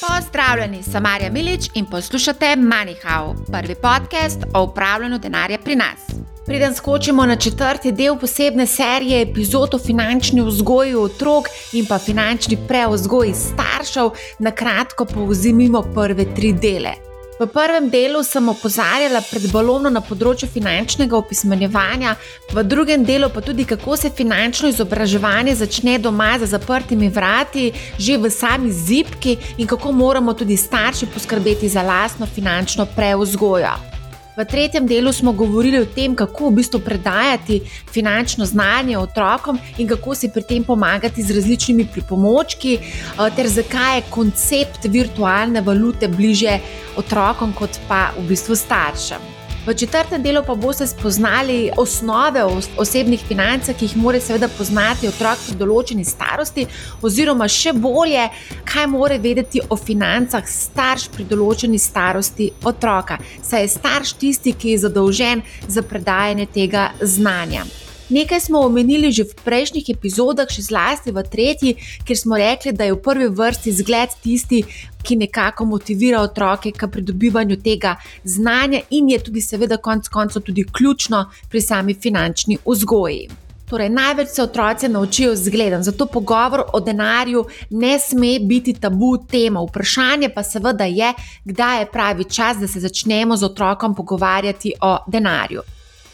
Pozdravljeni, sem Marja Milič in poslušate MoneyHow, prvi podcast o upravljanju denarja pri nas. Preden skočimo na četrti del posebne serije epizod o finančni vzgoji otrok in pa finančni preuzgoji staršev, na kratko povzemimo prve tri dele. V prvem delu sem opozarjala pred balonom na področju finančnega opismenjevanja, v drugem delu pa tudi, kako se finančno izobraževanje začne doma za zaprtimi vrati, že v sami zipki in kako moramo tudi starši poskrbeti za lastno finančno preuzgojo. V tretjem delu smo govorili o tem, kako v bistvu predajati finančno znanje otrokom in kako si pri tem pomagati z različnimi pripomočki, eh, ter zakaj je koncept virtualne valute bliže otrokom kot pa v bistvu staršem. V četrtem delu pa boste spoznali osnove osebnih financ, ki jih mora seveda poznati otrok pri določeni starosti, oziroma še bolje, kaj mora vedeti o financah starš pri določeni starosti otroka. Saj je starš tisti, ki je zadolžen za predajanje tega znanja. Nekaj smo omenili že v prejšnjih epizodah, še zlasti v tretji, kjer smo rekli, da je v prvi vrsti zgled tisti, ki nekako motivira otroke k pridobivanju tega znanja in je tudi, seveda, konec koncev tudi ključno pri sami finančni vzgoji. Torej, največ se otroci naučijo z gledom, zato pogovor o denarju ne sme biti tabu tema. Vprašanje pa seveda je, kdaj je pravi čas, da se začnemo z otrokom pogovarjati o denarju.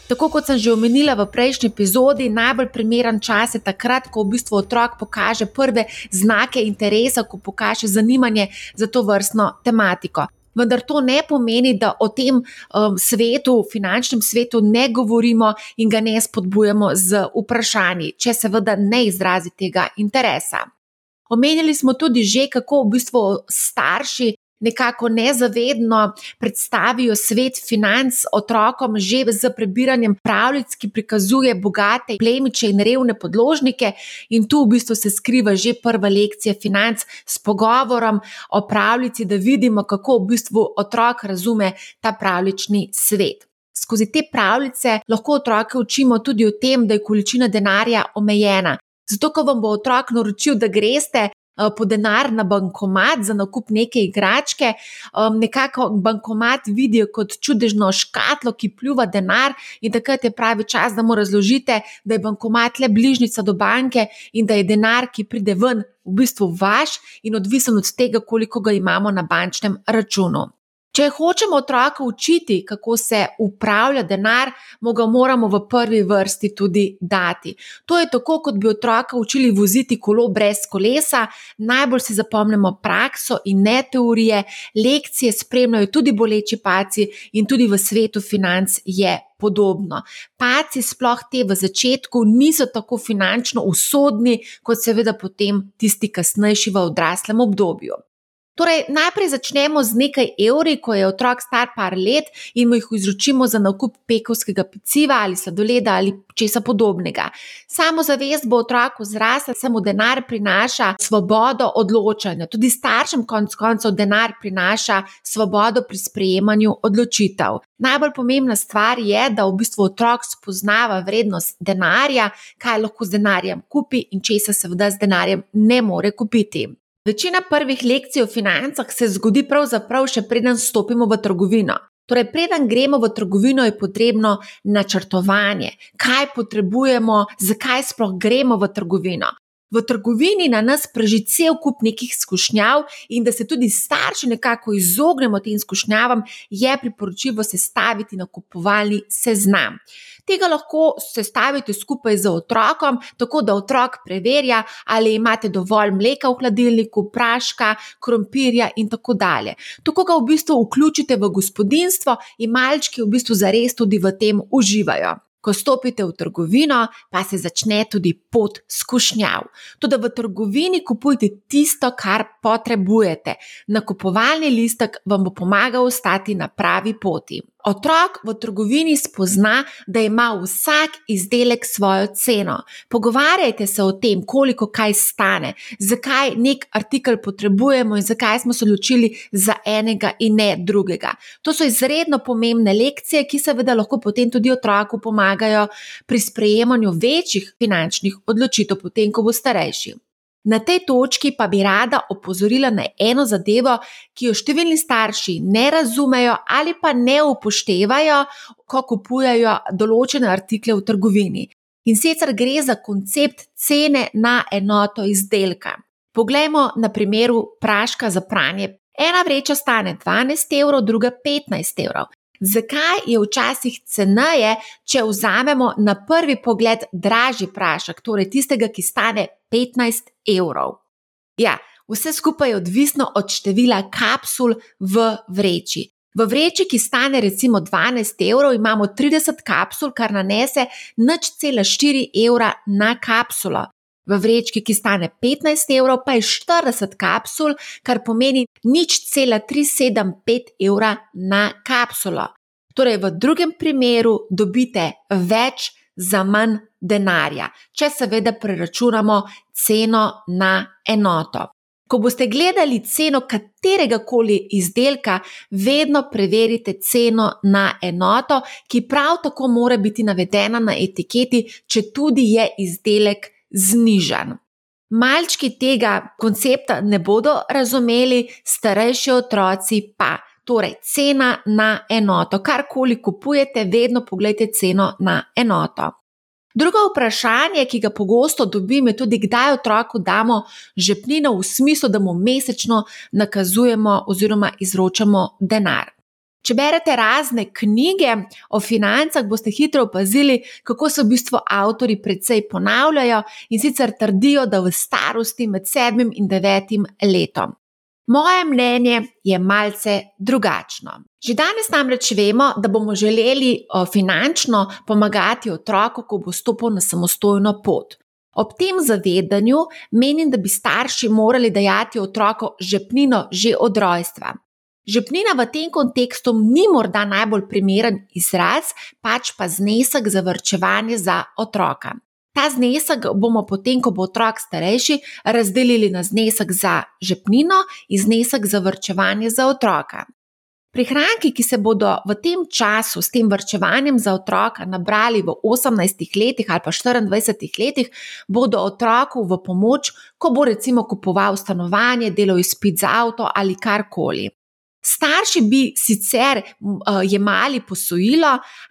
Tako kot sem že omenila v prejšnji epizodi, najbolj primeren čas je takrat, ko v bistvu otrok pokaže prve znake interesa, ko pokaže zanimanje za to vrstno tematiko. Vendar to ne pomeni, da o tem um, svetu, finančnem svetu, ne govorimo in ga ne spodbujamo z vprašanji, če seveda ne izrazi tega interesa. Omenili smo tudi že, kako v bistvu starši nekako nezavedno predstavijo svet financ otrokom, že z prebiranjem pravljic, ki prikazuje bogate plemiče in revne podložnike, in tu v bistvu se skriva že prva lekcija financ s pogovorom o pravljici, da vidimo, kako v bistvu otrok razume ta pravlični svet. Skozi te pravljice lahko otroke učimo tudi o tem, da je količina denarja omejena. Zato, ko vam bo otrok naročil, da greste po denar na bankomat za nakup neke igračke. Um, nekako bankomat vidijo kot čudežno škatlo, ki pljuva denar, in takrat je pravi čas, da mu razložite, da je bankomat le bližnjica do banke in da je denar, ki pride ven, v bistvu vaš in odvisen od tega, koliko ga imamo na bančnem računu. Če hočemo otroka učiti, kako se upravlja denar, mu ga moramo v prvi vrsti tudi dati. To je tako, kot bi otroka učili voziti kolo brez kolesa. Najbolj si zapomnimo prakso in ne teorije, lekcije spremljajo tudi boleči paci in tudi v svetu financ je. Podobno. Paci, sploh te v začetku, niso tako finančno usodni, kot seveda potem tisti kasnejši v odraslem obdobju. Torej, najprej začnemo z nekaj evri, ko je otrok star par let in mu jih izročimo za nakup pekovskega peciva ali sladoleda ali česa podobnega. Samo zavest bo otroku zrasla, samo denar prinaša svobodo odločanja. Tudi staršem konc koncev denar prinaša svobodo pri sprejemanju odločitev. Najbolj pomembna stvar je, da v bistvu otrok spoznava vrednost denarja, kaj lahko z denarjem kupi in česa seveda z denarjem ne more kupiti. Večina prvih lekcij o financah se zgodi pravzaprav še preden stopimo v trgovino. Torej, preden gremo v trgovino, je potrebno načrtovanje, kaj potrebujemo, zakaj sploh gremo v trgovino. V trgovini na nas preži cel kup nekih izkušnjav, in da se tudi starši nekako izognemo tem izkušnjavam, je priporočljivo sestaviti nakupovalni seznam. Tega lahko sestavite skupaj z otrokom, tako da otrok preverja, ali imate dovolj mleka v hladilniku, praška, krompirja in tako dalje. Tako ga v bistvu vključite v gospodinstvo in malčki v bistvu zares tudi v tem uživajo. Ko stopite v trgovino, pa se začne tudi pot skušnjav. Tudi v trgovini kupujte tisto, kar potrebujete. Nakupovalni listek vam bo pomagal ostati na pravi poti. Otrok v trgovini spozna, da ima vsak izdelek svojo ceno. Pogovarjajte se o tem, koliko kaj stane, zakaj nek artikel potrebujemo in zakaj smo se odločili za enega in ne drugega. To so izredno pomembne lekcije, ki seveda lahko potem tudi otroku pomagajo pri sprejemanju večjih finančnih odločitev, potem, ko bo starejši. Na tej točki pa bi rada opozorila na eno zadevo, ki jo številni starši ne razumejo ali pa ne upoštevajo, ko kupujajo določene artikle v trgovini. In sicer gre za koncept cene na enoto izdelka. Poglejmo na primeru praška za pranje. Ena vreča stane 12 evrov, druga 15 evrov. Zakaj je včasih ceneje, če vzamemo na prvi pogled dražji prašek, torej tistega, ki stane 15 evrov? Ja, vse skupaj je odvisno od števila kapsul v vreči. V vreči, ki stane recimo 12 evrov, imamo 30 kapsul, kar nanese nič cela 4 evra na kapsulo. V vrečki, ki stane 15 evrov, pa je 40 kapsul, kar pomeni nič cela 375 evra na kapsulo. Torej, v drugem primeru dobite več za manj denarja, če seveda preračunamo ceno na enoto. Ko boste gledali ceno katerega koli izdelka, vedno preverite ceno na enoto, ki prav tako mora biti navedena na etiketi, če tudi je izdelek znižan. Malčki tega koncepta ne bodo razumeli, starejši otroci pa. Torej, cena na enoto. Karkoli kupujete, vedno pogledajte ceno na enoto. Drugo vprašanje, ki ga pogosto dobim, je tudi, kdaj otroku damo žepnino v smislu, da mu mesečno nakazujemo oziroma izročamo denar. Če berete razne knjige o financah, boste hitro opazili, kako se v bistvu avtori precej ponavljajo in sicer trdijo, da v starosti med sedmim in devetim letom. Moje mnenje je malce drugačno. Že danes namreč vemo, da bomo želeli finančno pomagati otroku, ko bo stopil na samostojno pot. Ob tem zavedanju menim, da bi starši morali dajati otroku žepnino že od rojstva. Žepnina v tem kontekstu ni morda najbolj primeren izraz, pač pa znesek za vrčevanje za otroka. Ta znesek bomo potem, ko bo otrok starejši, razdelili na znesek za žepnino in znesek za vrčevanje za otroka. Prihranki, ki se bodo v tem času s tem vrčevanjem za otroka nabrali v 18 letih ali pa 24 letih, bodo otroku v pomoč, ko bo recimo kupoval stanovanje, delal izpit za avto ali karkoli. Starši bi sicer uh, jemali posojilo,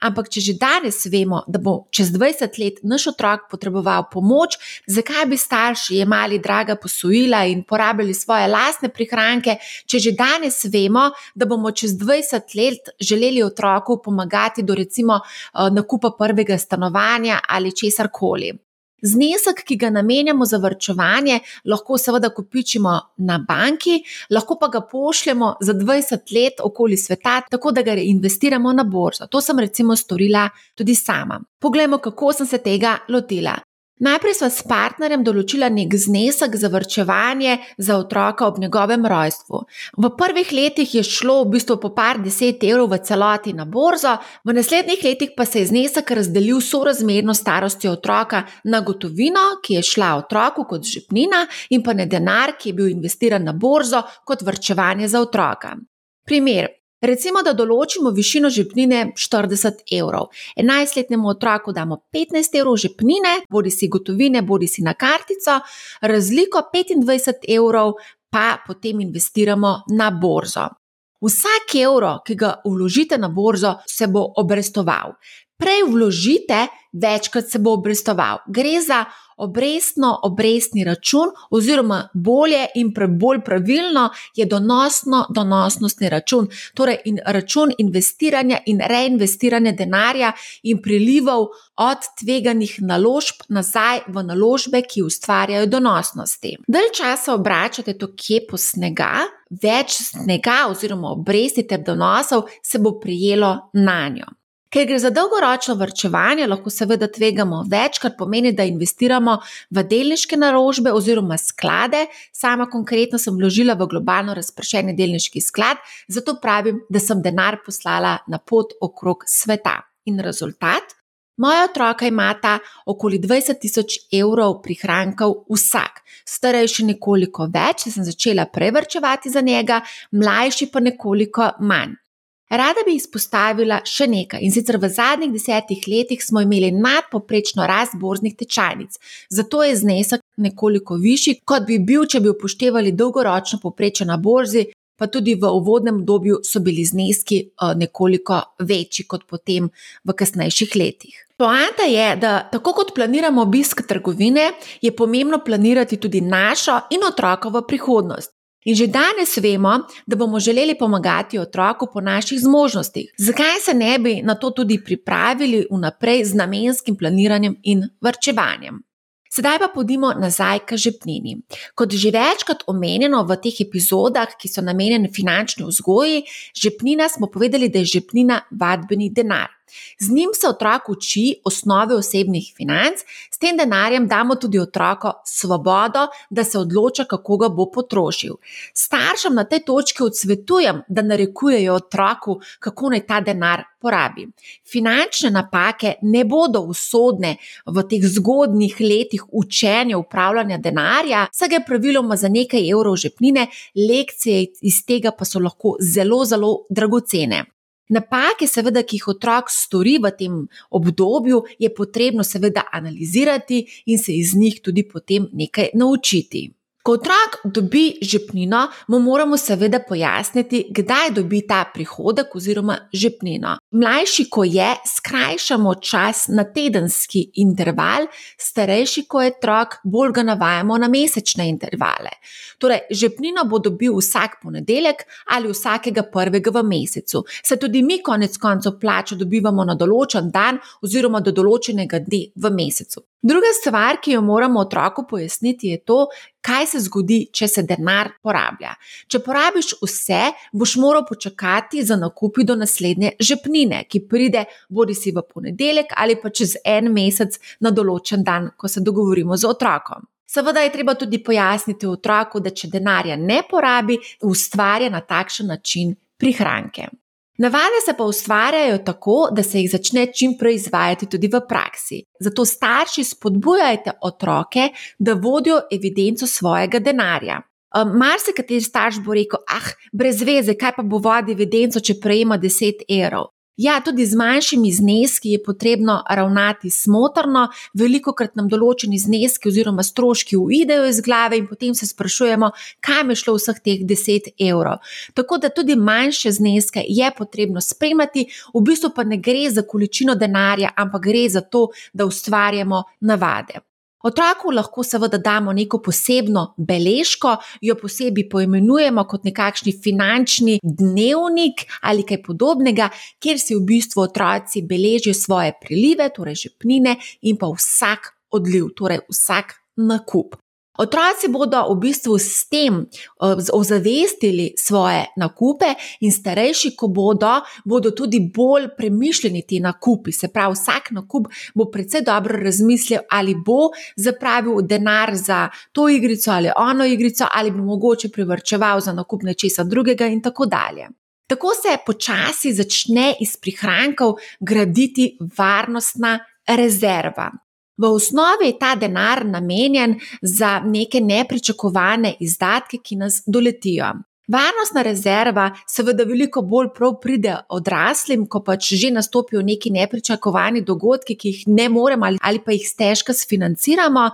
ampak če že danes vemo, da bo čez 20 let naš otrok potreboval pomoč, zakaj bi starši jemali draga posojila in porabljali svoje lastne prihranke, če že danes vemo, da bomo čez 20 let želeli otroku pomagati do recimo uh, nakupa prvega stanovanja ali česar koli. Znesek, ki ga namenjamo za vrčevanje, lahko seveda kopičimo na banki, lahko pa ga pošljemo za 20 let okoli sveta, tako da ga reinvestiramo na borzo. To sem recimo storila tudi sama. Poglejmo, kako sem se tega lotila. Najprej sva s partnerjem določila nek znesek za vrčevanje za otroka ob njegovem rojstvu. V prvih letih je šlo v bistvu po par deset evrov v celoti na borzo, v naslednjih letih pa se je znesek razdelil sorazmerno starosti otroka na gotovino, ki je šla otroku kot žepnina, in pa na denar, ki je bil investiran na borzo kot vrčevanje za otroka. Primer. Recimo, da določimo višino žepnine 40 evrov. 11-letnemu otroku damo 15 evrov žepnine, bodi si gotovine, bodi si na kartico, razliko 25 evrov pa potem investiramo na borzo. Vsak evro, ki ga vložite na borzo, se bo obrestoval. Prej vložite, večkrat se bo obrestoval. Gre za obrestno-obrestni račun, oziroma bolje in bolj pravilno je donosno-donosnostni račun, torej in račun investiranja in reinvestiranja denarja in prilivov od tveganih naložb nazaj v naložbe, ki ustvarjajo donosnosti. Dalj časa obračate to kepo snega, več snega oziroma obresti ter donosov se bo prijelo na njo. Ker gre za dolgoročno vrčevanje, lahko seveda tvegamo več, kar pomeni, da investiramo v delniške naložbe oziroma sklade. Sama konkretno sem vložila v globalno razpršeni delniški sklad, zato pravim, da sem denar poslala na pot okrog sveta. In rezultat? Moja otroka imata okoli 20 tisoč evrov prihrankov vsak, starejši nekoliko več, sem začela prevrčevati za njega, mlajši pa nekoliko manj. Rada bi izpostavila še nekaj in sicer v zadnjih desetih letih smo imeli nadpoprečno rast borznih tečajnic, zato je znesek nekoliko višji, kot bi bil, če bi upoštevali dolgoročno poprečje na borzi, pa tudi v uvodnem obdobju so bili zneski eh, nekoliko večji kot potem v kasnejših letih. Poanta je, da tako kot planiramo obisk trgovine, je pomembno planirati tudi našo in otrokovo prihodnost. In že danes vemo, da bomo želeli pomagati otroku po naših zmožnostih. Zakaj se ne bi na to tudi pripravili vnaprej z namenskim planiranjem in vrčevanjem? Sedaj pa podimo nazaj k žepnini. Kot že večkrat omenjeno v teh epizodah, ki so namenjene finančni vzgoji, žepnina smo povedali, da je žepnina vadbeni denar. Z njim se otrok uči osnove osebnih financ, s tem denarjem damo tudi otroku svobodo, da se odloča, kako ga bo potrošil. Staršem na tej točki odsvetujem, da narekujejo otroku, kako naj ta denar porabi. Finančne napake ne bodo usodne v teh zgodnih letih učenja upravljanja denarja, saj je praviloma za nekaj evrov žepnine, lekcije iz tega pa so lahko zelo, zelo dragocene. Napake, seveda, ki jih otrok stori v tem obdobju, je potrebno seveda analizirati in se iz njih tudi potem nekaj naučiti. Ko otrok dobi žepnino, mu moramo seveda pojasniti, kdaj dobi ta prihodek oziroma žepnino. Mlajši, ko je, skrajšamo čas na tedenski interval, starejši, ko je otrok, bolj ga navajamo na mesečne intervale. Torej, žepnino bo dobil vsak ponedeljek ali vsakega prvega v mesecu. Se tudi mi, konec koncev, plačo dobivamo na določen dan oziroma do določenega dne v mesecu. Druga stvar, ki jo moramo otroku pojasniti, je to, kaj se zgodi, če se denar porablja. Če porabiš vse, boš moral počakati za nakupi do naslednje žepnine, ki pride bodi si v ponedeljek ali pa čez en mesec na določen dan, ko se dogovorimo z otrokom. Seveda je treba tudi pojasniti otroku, da če denarja ne porabi, ustvarja na takšen način prihranke. Navade se pa ustvarjajo tako, da se jih začne čim prej izvajati tudi v praksi. Zato starši spodbujajte otroke, da vodijo evidenco svojega denarja. Mar se kateri starš bo rekel: Ah, brez veze, kaj pa bo vodil evidenco, če prejema 10 evrov. Ja, tudi z manjšimi zneski je potrebno ravnati smotrno, veliko krat nam določeni zneski oziroma stroški uidejo iz glave in potem se sprašujemo, kam je šlo vseh teh 10 evrov. Tako da tudi manjše zneske je potrebno spremljati, v bistvu pa ne gre za količino denarja, ampak gre za to, da ustvarjamo navade. Otroku lahko seveda damo neko posebno beležko, jo posebej poimenujemo kot nekakšni finančni dnevnik ali kaj podobnega, kjer si v bistvu otroci beležijo svoje prilive, torej žepnine in pa vsak odliv, torej vsak nakup. Otroci bodo v bistvu s tem eh, ozavestili svoje nakupe, in starejši, ko bodo, bodo tudi bolj premišljeni ti nakupi. Se pravi, vsak nakup bo predvsej dobro razmislil, ali bo zapravil denar za to igrico ali ono igrico, ali bo mogoče privrčeval za nakup nečesa drugega, in tako dalje. Tako se počasi začne iz prihrankov graditi varnostna rezerva. V osnovi je ta denar namenjen za neke nepričakovane izdatke, ki nas doletijo. Varnostna rezerva seveda veliko bolj prav pride odraslim, ko pač že nastopijo neki nepričakovani dogodki, ki jih ne moremo ali, ali pa jih stežka sfinanciramo.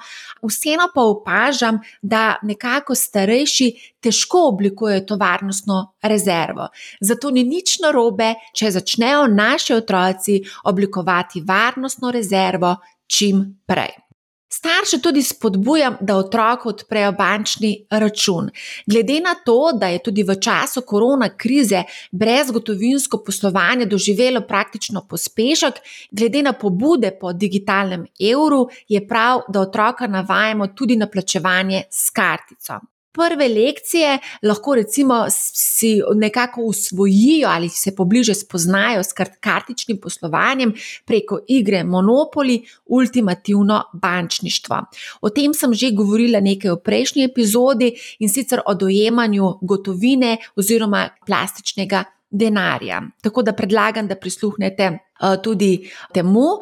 Vseeno pa opažam, da nekako starejši težko oblikujejo to varnostno rezervo. Zato ni nič narobe, če začnejo naši otroci oblikovati varnostno rezervo čim prej. Starše tudi spodbujam, da otroku odprejo bančni račun. Glede na to, da je tudi v času korona krize brezgotovinsko poslovanje doživelo praktično pospešek, glede na pobude po digitalnem evru, je prav, da otroka navajamo tudi na plačevanje s kartico prve lekcije lahko recimo si nekako usvojijo ali se pobliže spoznajo s kartičnim poslovanjem preko igre Monopoly, ultimativno bančništvo. O tem sem že govorila nekaj v prejšnji epizodi in sicer o dojemanju gotovine oziroma plastičnega denarja. Tako da predlagam, da prisluhnete tudi temu.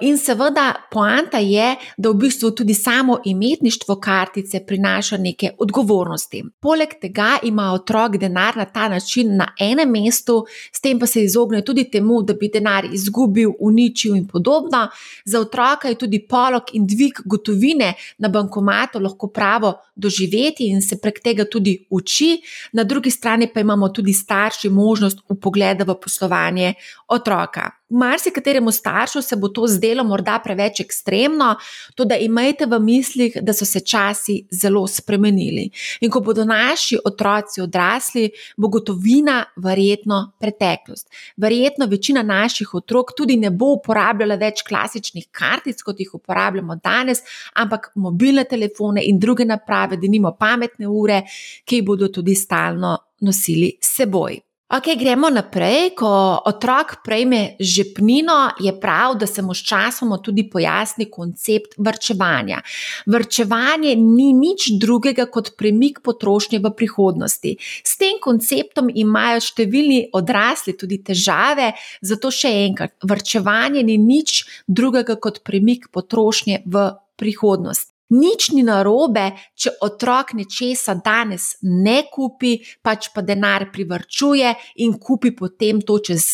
In seveda, poanta je, da v bistvu tudi samo imetništvo kartice prinaša neke odgovornosti. Poleg tega ima otrok denar na ta način na enem mestu, s tem pa se izogne tudi temu, da bi denar izgubil, uničil in podobno. Za otroka je tudi polog in dvig gotovine na bankomatu lahko pravo doživeti in se prek tega tudi uči, na drugi strani pa imamo tudi starši možnost upogleda v poslovanje otroka. Marsikateremu staršu se bo to zdelo morda preveč ekstremno, to da imejte v mislih, da so se časi zelo spremenili. In ko bodo naši otroci odrasli, bo gotovina verjetno preteklost. Verjetno večina naših otrok tudi ne bo uporabljala več klasičnih kartic, kot jih uporabljamo danes, ampak mobilne telefone in druge naprave, da nimo pametne ure, ki jih bodo tudi stalno nosili s seboj. Ok, gremo naprej. Ko otrok prejme žepnino, je prav, da se mu sčasoma tudi pojasni koncept vrčevanja. Vrčevanje ni nič drugega kot premik potrošnje v prihodnosti. S tem konceptom imajo številni odrasli tudi težave, zato še enkrat, vrčevanje ni nič drugega kot premik potrošnje v prihodnosti. Nič ni narobe, če otrok nečesa danes ne kupi, pač pa denar privrčuje in kupi potem to čez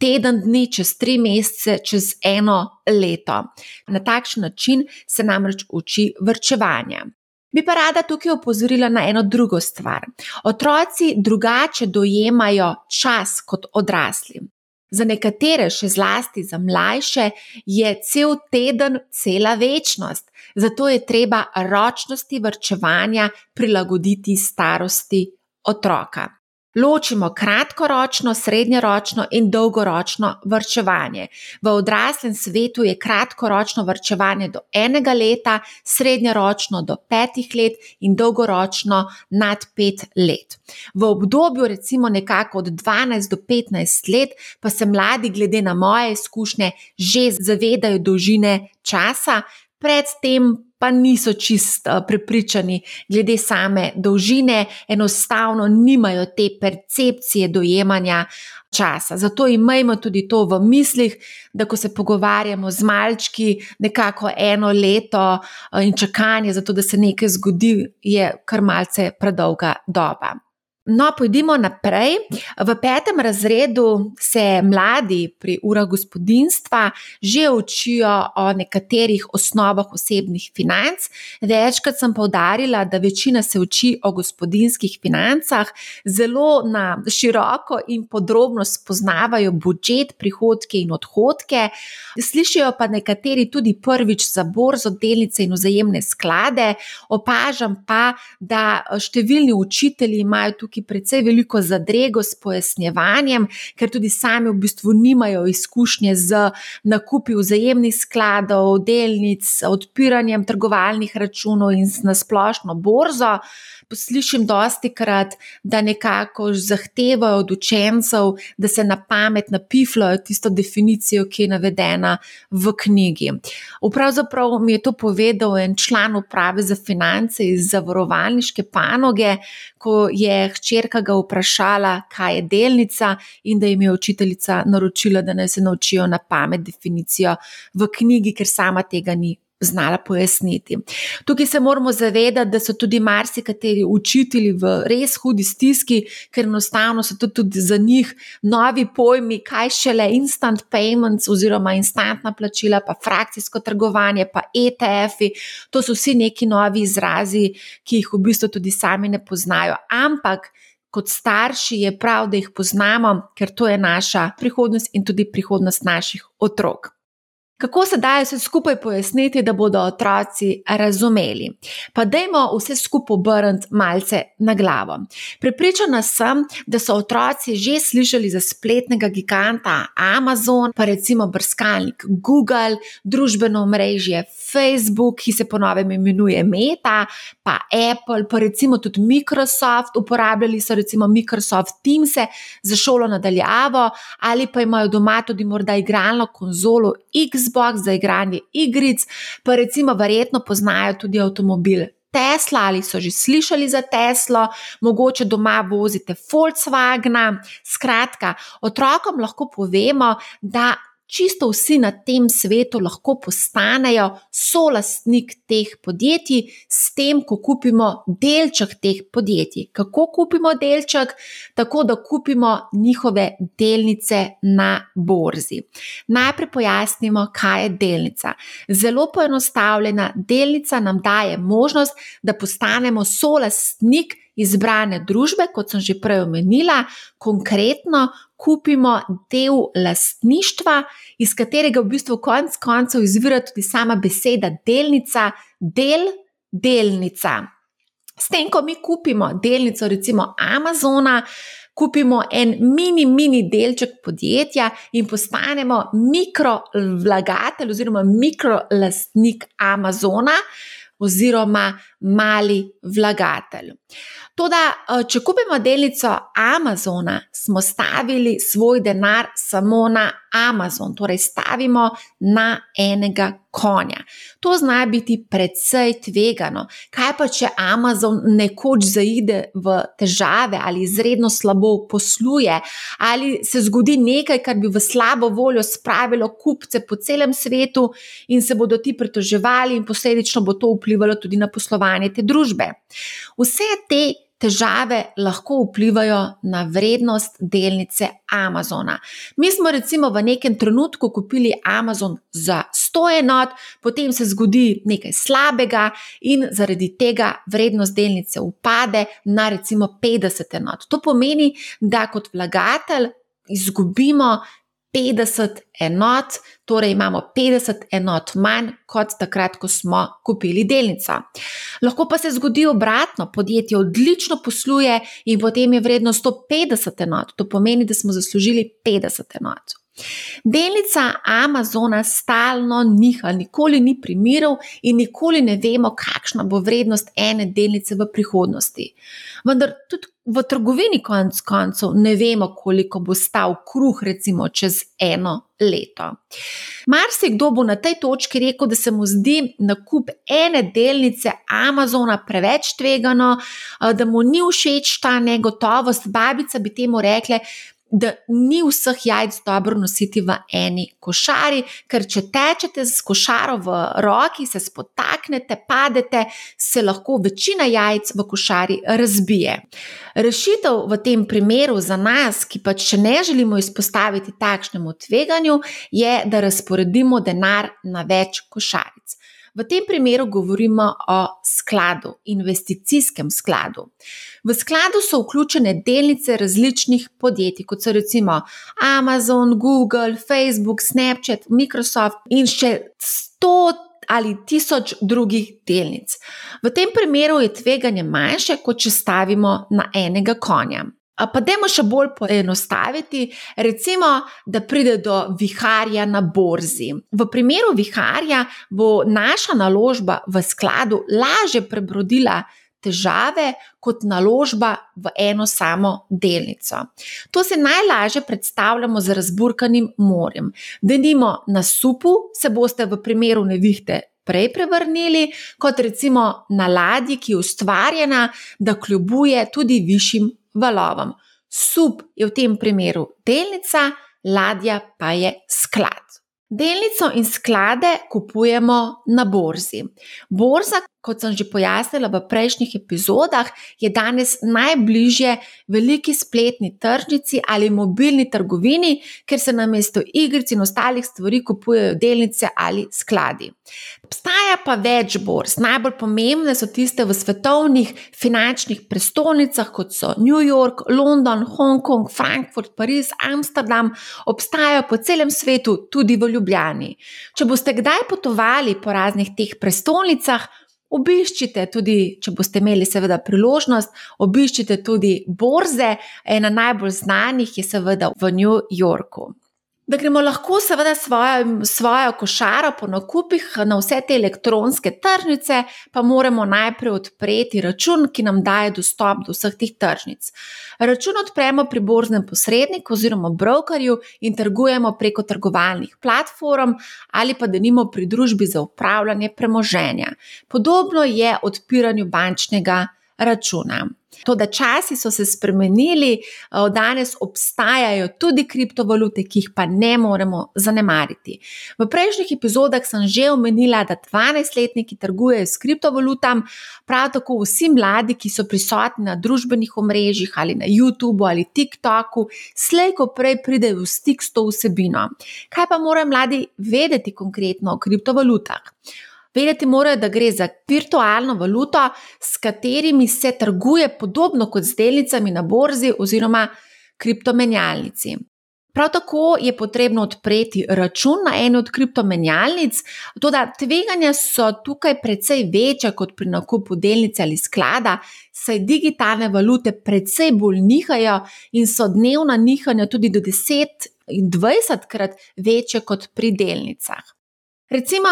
teden dni, čez tri mesece, čez eno leto. Na takšen način se namreč uči vrčevanja. Bi pa rada tukaj opozorila na eno drugo stvar. Otroci drugače dojemajo čas kot odrasli. Za nekatere, še zlasti za mlajše, je cel teden cela večnost, zato je treba ročnosti vrčevanja prilagoditi starosti otroka. Ločimo kratkoročno, srednjeročno in dolgoročno vrčevanje. V odraslem svetu je kratkoročno vrčevanje do enega leta, srednjeročno do petih let in dolgoročno nad pet let. V obdobju recimo nekako od 12 do 15 let pa se mladi glede na moje izkušnje že zavedajo dolžine časa, predtem pa niso čist uh, prepričani glede same dolžine, enostavno nimajo te percepcije dojemanja časa. Zato imejmo tudi to v mislih, da ko se pogovarjamo z malčki, nekako eno leto uh, in čakanje, zato da se nekaj zgodi, je kar malce predolga doba. No, pojdimo naprej. V petem razredu se mladi pri urah gospodinstva že učijo o nekaterih osnovah osebnih financ. Večkrat sem povdarila, da večina se uči o gospodinskih financah, zelo na široko in podrobno spoznavajo budžet, prihodke in odhodke. Slišijo pa nekateri tudi prvič za borzo, delnice in vzajemne sklade. Opažam pa, da številni učitelji imajo tukaj tukaj precej veliko zadrego s pojasnjevanjem, ker tudi sami v bistvu nimajo izkušnje z nakupi vzajemnih skladov, delnic, odpiranjem trgovalnih računov in na splošno borzo slišim dosti krat, da nekako zahtevajo od učencev, da se na pamet napifljajo tisto definicijo, ki je navedena v knjigi. Pravzaprav mi je to povedal en član uprave za finance iz zavarovalniške panoge, ko je hčerka ga vprašala, kaj je delnica, in da jim je učiteljica naročila, da naj se naučijo na pamet definicijo v knjigi, ker sama tega ni znala pojasniti. Tukaj se moramo zavedati, da so tudi marsikateri učitelji v res hudi stiski, ker enostavno so to tudi za njih novi pojmi, kaj šele instant payments oziroma instantna plačila, pa frakcijsko trgovanje, pa ETF-i. To so vsi neki novi izrazi, ki jih v bistvu tudi sami ne poznajo. Ampak. Kot starši je prav, da jih poznamo, ker to je naša prihodnost in tudi prihodnost naših otrok. Kako se da vse skupaj pojasniti, da bodo otroci razumeli? Pa dajmo vse skupaj obrniti malce na glavo. Pripričana sem, da so otroci že slišali za spletnega giganta Amazon, pa recimo brskalnik Google, družbeno mrežje Facebook, ki se ponovem imenuje Meta, pa Apple, pa recimo tudi Microsoft. Uporabljali so recimo Microsoft Teams za šolo nadaljavo, ali pa imajo doma tudi morda igralno konzolo Xbox. Xbox za igranje igric, pa recimo verjetno poznajo tudi avtomobil. Tesla ali so že slišali za Teslo, mogoče doma vozite Volkswagen. Skratka, otrokom lahko povemo, da čisto vsi na tem svetu lahko postanejo solastnik teh podjetij, s tem, ko kupimo delček teh podjetij. Kako kupimo delček? Tako, da kupimo njihove delnice na borzi. Najprej pojasnimo, kaj je delnica. Zelo poenostavljena delnica nam daje možnost, da postanemo solastnik izbrane družbe, kot sem že prej omenila, konkretno kupimo del lastništva, iz katerega v bistvu konec koncev izvira tudi sama beseda delnica, del, delnica. S tem, ko mi kupimo delnico, recimo Amazona, kupimo en mini, mini delček podjetja in postanemo mikrovlagatelj oziroma mikrolastnik Amazona oziroma mali vlagatelj. Toda, eh, če kupimo delnico Amazona, smo stavili svoj denar samo na Amazon, torej stavimo na enega konja. To zna biti precej tvegano. Kaj pa, če Amazon nekoč zaide v težave ali izredno slabo posluje, ali se zgodi nekaj, kar bi v slabo voljo spravilo kupce po celem svetu in se bodo ti pritoževali, in posledično bo to vplivalo tudi na poslovanje te družbe. Vse te težave lahko vplivajo na vrednost delnice Amazona. Mi smo recimo v nekem trenutku kupili Amazon za 100 enot, potem se zgodi nekaj slabega in zaradi tega vrednost delnice upade na recimo 50 enot. To pomeni, da kot vlagatelj izgubimo 50 enot, torej imamo 50 enot manj kot takrat, ko smo kupili delnico. Lahko pa se zgodi obratno, podjetje odlično posluje in potem je vredno 150 enot, to pomeni, da smo zaslužili 50 enot. Delnica Amazona stalno niha, nikoli ni primerov in nikoli ne vemo, kakšna bo vrednost ene delnice v prihodnosti. Vendar tudi v trgovini, konc koncev, ne vemo, koliko bo stal kruh, recimo, čez eno leto. Marsikdo bo na tej točki rekel, da se mu zdi nakup ene delnice Amazona preveč tvegano, da mu ni všeč ta negotovost. Babica bi temu rekla, da ni vseh jajc dobro nositi v eni košari, ker če tečete z košaro v roki, se spotaknete, padete, se lahko večina jajc v košari razbije. Rešitev v tem primeru za nas, ki pač še ne želimo izpostaviti takšnemu tveganju, je, da razporedimo denar na več košaric. V tem primeru govorimo o skladu, investicijskem skladu. V skladu so vključene delnice različnih podjetij, kot so recimo Amazon, Google, Facebook, Snapchat, Microsoft in še sto ali tisoč drugih delnic. V tem primeru je tveganje manjše, kot če stavimo na enega konja. Pa dajmo še bolj poenostaviti, recimo, da pride do viharja na borzi. V primeru viharja bo naša naložba v skladu lažje prebrodila težave kot naložba v eno samo delnico. To se najlažje predstavljamo z razburkanim morjem. Denimo na supu se boste v primeru nevihte. Prej prevrnili, kot recimo na ladji, ki je ustvarjena, da kljubuje tudi višjim valovom. Sub je v tem primeru delnica, ladja pa je sklad. Delnico in sklade kupujemo na borzi. Borza, kot sem že pojasnila v prejšnjih epizodah, je danes najbližje veliki spletni tržnici ali mobilni trgovini, ker se na mesto igric in ostalih stvari kupujejo delnice ali skladi. Obstaja pa več borz. Najbolj pomembne so tiste v svetovnih finančnih prestolnicah, kot so New York, London, Hongkong, Frankfurt, Pariz, Amsterdam, obstajajo po celem svetu, tudi v Ljubljani. Če boste kdaj potovali po raznih teh prestolnicah, Obiščite tudi, če boste imeli, seveda, priložnost, obiščite tudi borze. Ena najbolj znanih je, seveda, v New Yorku da gremo lahko, seveda, svojo, svojo košaro po nakupih na vse te elektronske tržnice, pa moramo najprej odpreti račun, ki nam daje dostop do vseh teh tržnic. Račun odpremo pri borznem posredniku oziroma brokerju in trgujemo preko trgovalnih platform ali pa denimo pri družbi za upravljanje premoženja. Podobno je odpiranju bančnega računa. To, da časi so se spremenili, eh, danes obstajajo tudi kriptovalute, ki jih pa ne moremo zanemariti. V prejšnjih epizodah sem že omenila, da 12-letniki trgujejo s kriptovalutami, prav tako vsi mladi, ki so prisotni na družbenih omrežjih ali na YouTubu ali TikToku, slejko prej pridejo v stik s to vsebino. Kaj pa morajo mladi vedeti konkretno o kriptovalutah? Vedeti morajo, da gre za virtualno valuto, s katerimi se trguje podobno kot z delnicami na borzi oziroma kriptomenjalnici. Prav tako je potrebno odpreti račun na eni od kriptomenjalnic, tudi tveganja so tukaj precej večja kot pri nakupu delnice ali sklada, saj digitalne valute precej bolj nihajo in so dnevna nihanja tudi do 10 in 20 krat večje kot pri delnicah. Recimo,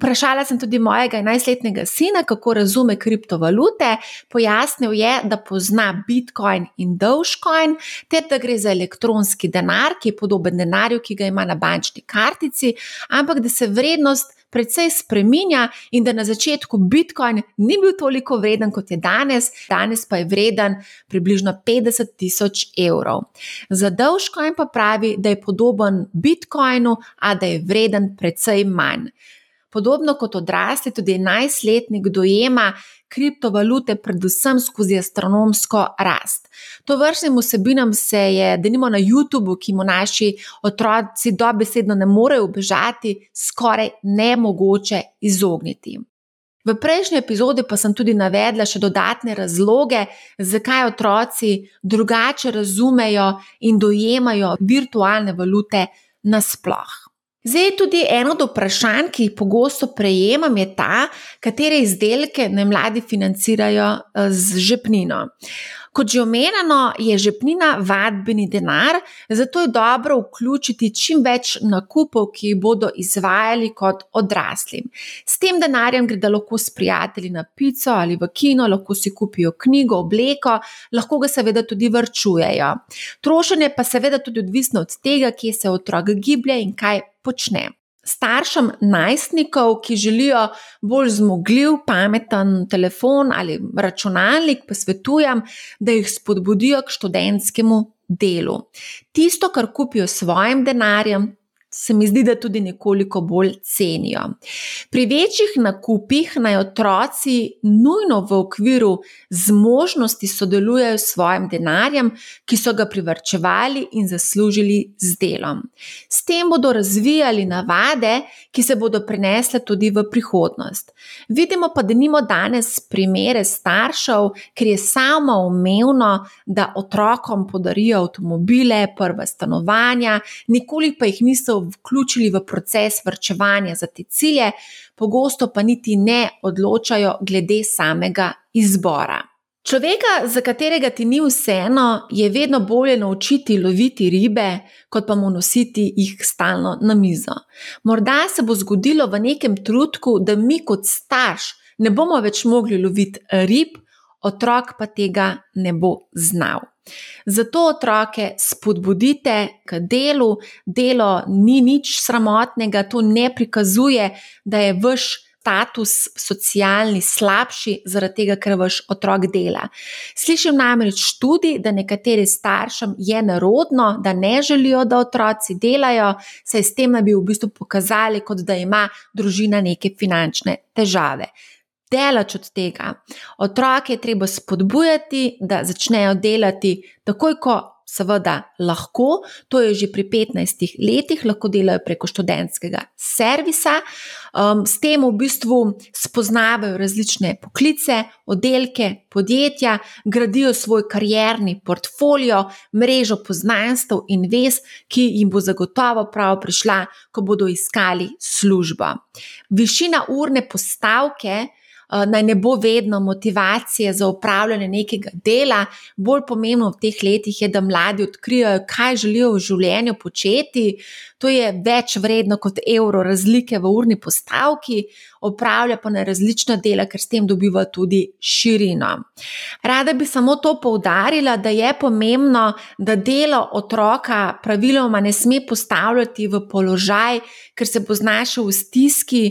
Vprašala sem tudi mojega 11-letnega sina, kako razume kriptovalute. Pojasnil je, da pozna Bitcoin in Dogecoin, ter da gre za elektronski denar, ki je podoben denarju, ki ga ima na bančni kartici, ampak da se vrednost precej spreminja in da na začetku Bitcoin ni bil toliko vreden kot je danes, danes pa je vreden približno 50 tisoč evrov. Za Dogecoin pa pravi, da je podoben Bitcoinu, a da je vreden precej manj. Podobno kot odrasli, tudi 11-letnik dojema kriptovalute, predvsem skozi astronomsko rast. To vrstnim vsebinam se je, da nimo na YouTubu, ki mu naši otroci dobesedno ne morejo ubežati, skoraj nemogoče izogniti. V prejšnji epizodi pa sem tudi navedla še dodatne razloge, zakaj otroci drugače razumejo in dojemajo virtualne valute nasploh. Zdaj, tudi eno od vprašanj, ki jih pogosto prejemam, je ta, katere izdelke naj mladi financirajo eh, z žepnino. Kot že omenjeno, je žepnina vadbeni denar, zato je dobro vključiti čim več nakupov, ki jih bodo izvajali kot odrasli. S tem denarjem gredo lahko s prijatelji na pico ali v kino, lahko si kupijo knjigo, obleko, lahko ga seveda tudi vrčujejo. Trošenje pa seveda tudi odvisno od tega, kje se otrok giblje in kaj počne. Staršem najstnikov, ki želijo bolj zmogljiv, pameten telefon ali računalnik, pa svetujem, da jih spodbudijo k študentskemu delu. Tisto, kar kupijo s svojim denarjem, se mi zdi, da tudi nekoliko bolj cenijo. Pri večjih nakupih naj otroci nujno v okviru zmožnosti sodelujejo s svojim denarjem, ki so ga privrčevali in zaslužili z delom. S tem bodo razvijali navade, ki se bodo prenesle tudi v prihodnost. Vidimo pa, da nimo danes primere staršev, ker je samo umevno, da otrokom podarijo avtomobile, prva stanovanja, nikoli pa jih niso vključili v proces vrčevanja za te cilje, pogosto pa niti ne odločajo glede samega izbora. Človeka, za katerega ti ni vseeno, je vedno bolje naučiti loviti ribe, kot pa mu nositi jih stalno na mizo. Morda se bo zgodilo v nekem trenutku, da mi kot starš ne bomo več mogli loviti rib, otrok pa tega ne bo znal. Zato otroke spodbudite k delu, delo ni nič sramotnega, to ne prikazuje, da je vaš status socialni slabši, zaradi tega, ker vaš otrok dela. Slišim namreč tudi, da nekaterim staršem je narodno, da ne želijo, da otroci delajo, saj s tem naj bi v bistvu pokazali, kot da ima družina neke finančne težave delač od tega. Otroke je treba spodbujati, da začnejo delati takoj, ko seveda lahko, to je že pri 15 letih, lahko delajo preko študentskega servisa. Um, s tem v bistvu spoznavajo različne poklice, oddelke, podjetja, gradijo svoj karjerni portfolio, mrežo poznanstv in vez, ki jim bo zagotovo prav prišla, ko bodo iskali službo. Višina urne postavke. Eh, naj ne bo vedno motivacije za upravljanje nekega dela. Bolj pomembno v teh letih je, da mladi odkrijajo, kaj želijo v življenju početi. To je več vredno kot evro razlike v urni postavki, opravlja pa na različna dela, ker s tem dobiva tudi širino. Rada bi samo to poudarila, da je pomembno, da delo otroka praviloma ne sme postavljati v položaj, ker se bo znašel v stiski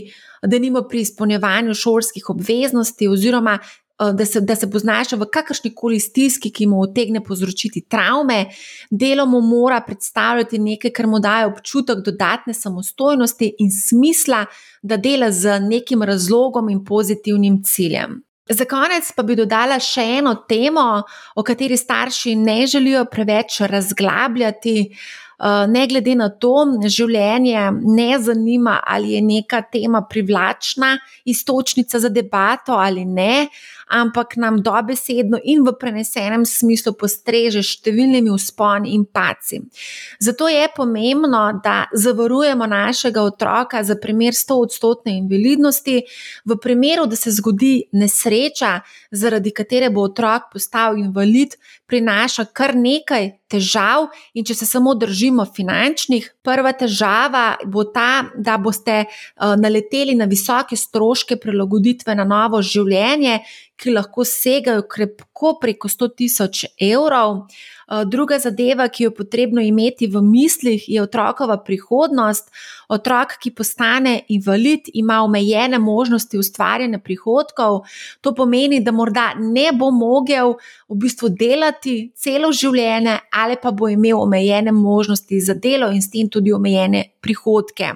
da nimo pri izpolnjevanju šolskih obveznosti, oziroma Eh, da se, da se bo znašel v kakršni koli stiski, ki mu utegne povzročiti travme, delo mu mora predstavljati nekaj, kar mu daje občutek dodatne samostojnosti in smisla, da dela z nekim razlogom in pozitivnim ciljem. Za konec pa bi dodala še eno temo, o kateri starši ne želijo preveč razglabljati. Eh, ne glede na to, življenje ne zanima, ali je neka tema privlačna, istočnica za debato ali ne, ampak nam dobesedno in v prenesenem smislu postreže številnimi usponi in paci. Zato je pomembno, da zavarujemo našega otroka za primer 100-odstotne invalidnosti, v primeru, da se zgodi nesreča, zaradi katere bo otrok postal invalid, prinaša kar nekaj težav, in če se samo držimo finančnih, prva težava bo ta, da boste uh, naleteli na visoke stroške prilagoditve na novo življenje, ki lahko segajo krepko preko 100 tisoč evrov. Eh, druga zadeva, ki jo potrebno imeti v mislih, je otrokova prihodnost. Otrok, ki postane invalid, ima omejene možnosti ustvarjanja prihodkov. To pomeni, da morda ne bo mogel v bistvu delati celo življenje, ali pa bo imel omejene možnosti za delo in s tem tudi omejene prihodke.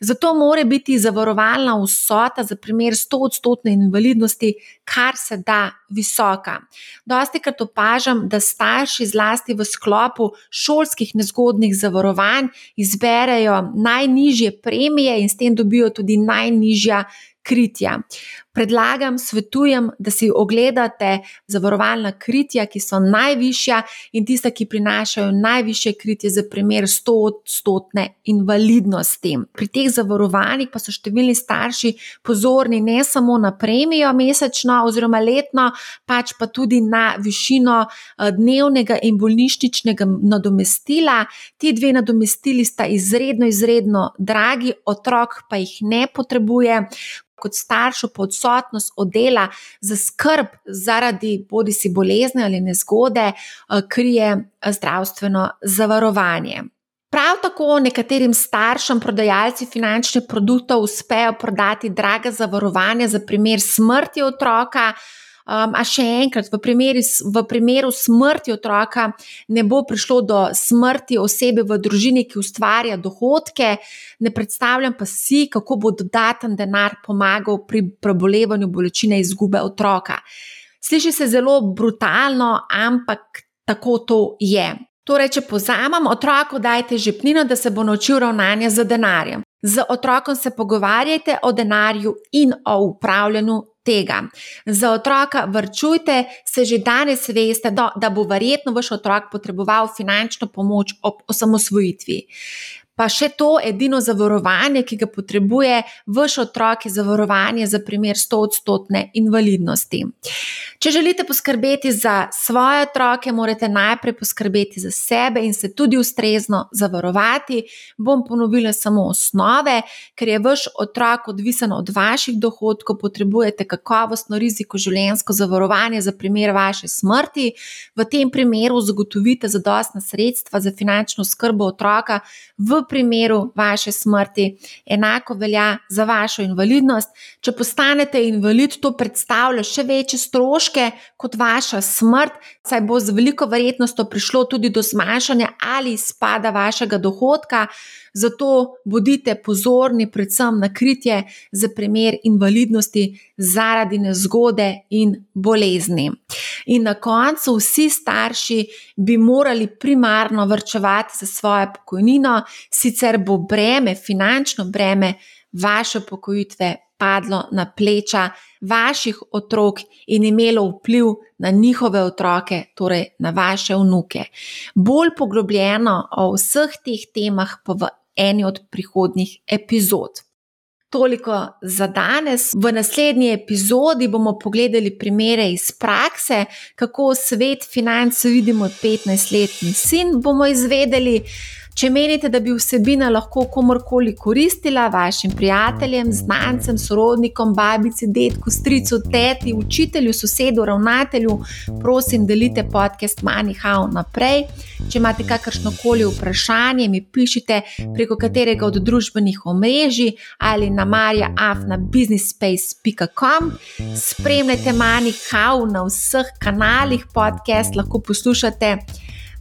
Zato mora biti zavarovalna vsota za primer 100-odstotne invalidnosti kar se da visoka. Dosti krat opažam, da starši, zlasti v sklopu šolskih nezgodnih zavarovanj, izberejo najnižje premije in s tem dobijo tudi najnižja kritja. Predlagam, svetujem, da si ogledate zavarovalna kritja, ki so najvišja in tista, ki prinašajo najviše kritje za primer 100-odstotne invalidnosti. Pri teh zavarovanjih pa so številni starši pozorni ne samo na premijo mesečno oziroma letno, pač pa tudi na višino eh, dnevnega in bolnišničnega nadomestila. Ti dve nadomestili sta izredno, izredno dragi, otrok pa jih ne potrebuje kot staršu po odsotnost od dela za skrb zaradi bodi si bolezni ali nezgode, eh, krije eh, zdravstveno zavarovanje. Prav tako nekaterim staršem, prodajalci finančnih produktov, uspejo prodati draga zavarovanja za primer smrti otroka, Um, a še enkrat, v, primeri, v primeru smrti otroka ne bo prišlo do smrti osebe v družini, ki ustvarja dohodke, ne predstavljam pa si, kako bo dodaten denar pomagal pri prebolevanju bolečine izgube otroka. Sliši se zelo brutalno, ampak tako to je. Torej, če pozamem, otroku dajte žepnino, da se bo naučil ravnanja z denarjem. Z otrokom se pogovarjajte o denarju in o upravljanju tega. Za otroka vrčujte, se že danes veste, da bo verjetno vaš otrok potreboval finančno pomoč ob osamosvojitvi pa še to edino zavarovanje, ki ga potrebuje vaš otrok, je zavarovanje za primer 100-odstotne invalidnosti. Če želite poskrbeti za svoje otroke, morate najprej poskrbeti za sebe in se tudi ustrezno zavarovati. Bom ponovila samo osnove, ker je vaš otrok odvisen od vaših dohodkov, potrebujete kakovostno riziko življenjsko zavarovanje za primer vaše smrti. V tem primeru zagotovite zadostna sredstva za finančno skrbo otroka v primeru vaše smrti, enako velja za vašo invalidnost. Če postanete invalid, to predstavlja še večje stroške kot vaša smrt, saj bo z veliko verjetnostjo prišlo tudi do zmanjšanja ali izpada vašega dohodka. Zato bodite pozorni predvsem na kritje za primer invalidnosti zaradi nezgode in bolezni. In na koncu vsi starši bi morali primarno vrčevati za svojo pokojnino, sicer bo breme, finančno breme vaše pokojitve padlo na pleča vaših otrok in imelo vpliv na njihove otroke, torej na vaše vnuke. Bolj poglobljeno o vseh teh temah pa v eni od prihodnjih epizod. Toliko za danes. V naslednji epizodi bomo pogledali primere iz prakse, kako svet financ vidimo 15-letni sin. Bomo izvedeli, Če menite, da bi vsebina lahko komorkoli koristila, vašim prijateljem, znancem, sorodnikom, babici, detku, stricu, teti, učitelju, sosedu, ravnatelju, prosim, delite podcast Manihau naprej. Če imate kakršno koli vprašanje, mi pišite preko katerega od družbenih omrežij ali na marjaafnabusinessspace.com. Spremljajte Manihau na vseh kanalih podcast, lahko poslušate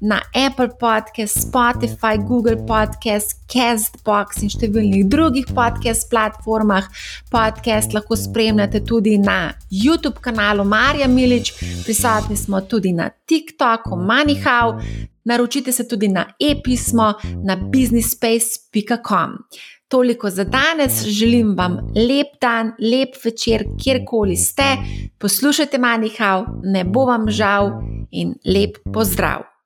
na Apple Podcast, Spotify, Google Podcast, Castbox in številnih drugih podcast platformah. Podcast lahko spremljate tudi na YouTube kanalu Marja Milič, prisotni smo tudi na TikToku, Manihau. Naročite se tudi na e-pismo na businessspace.com. Toliko za danes, želim vam lep dan, lep večer, kjerkoli ste. Poslušajte Manihau, ne bo vam žal in lep pozdrav!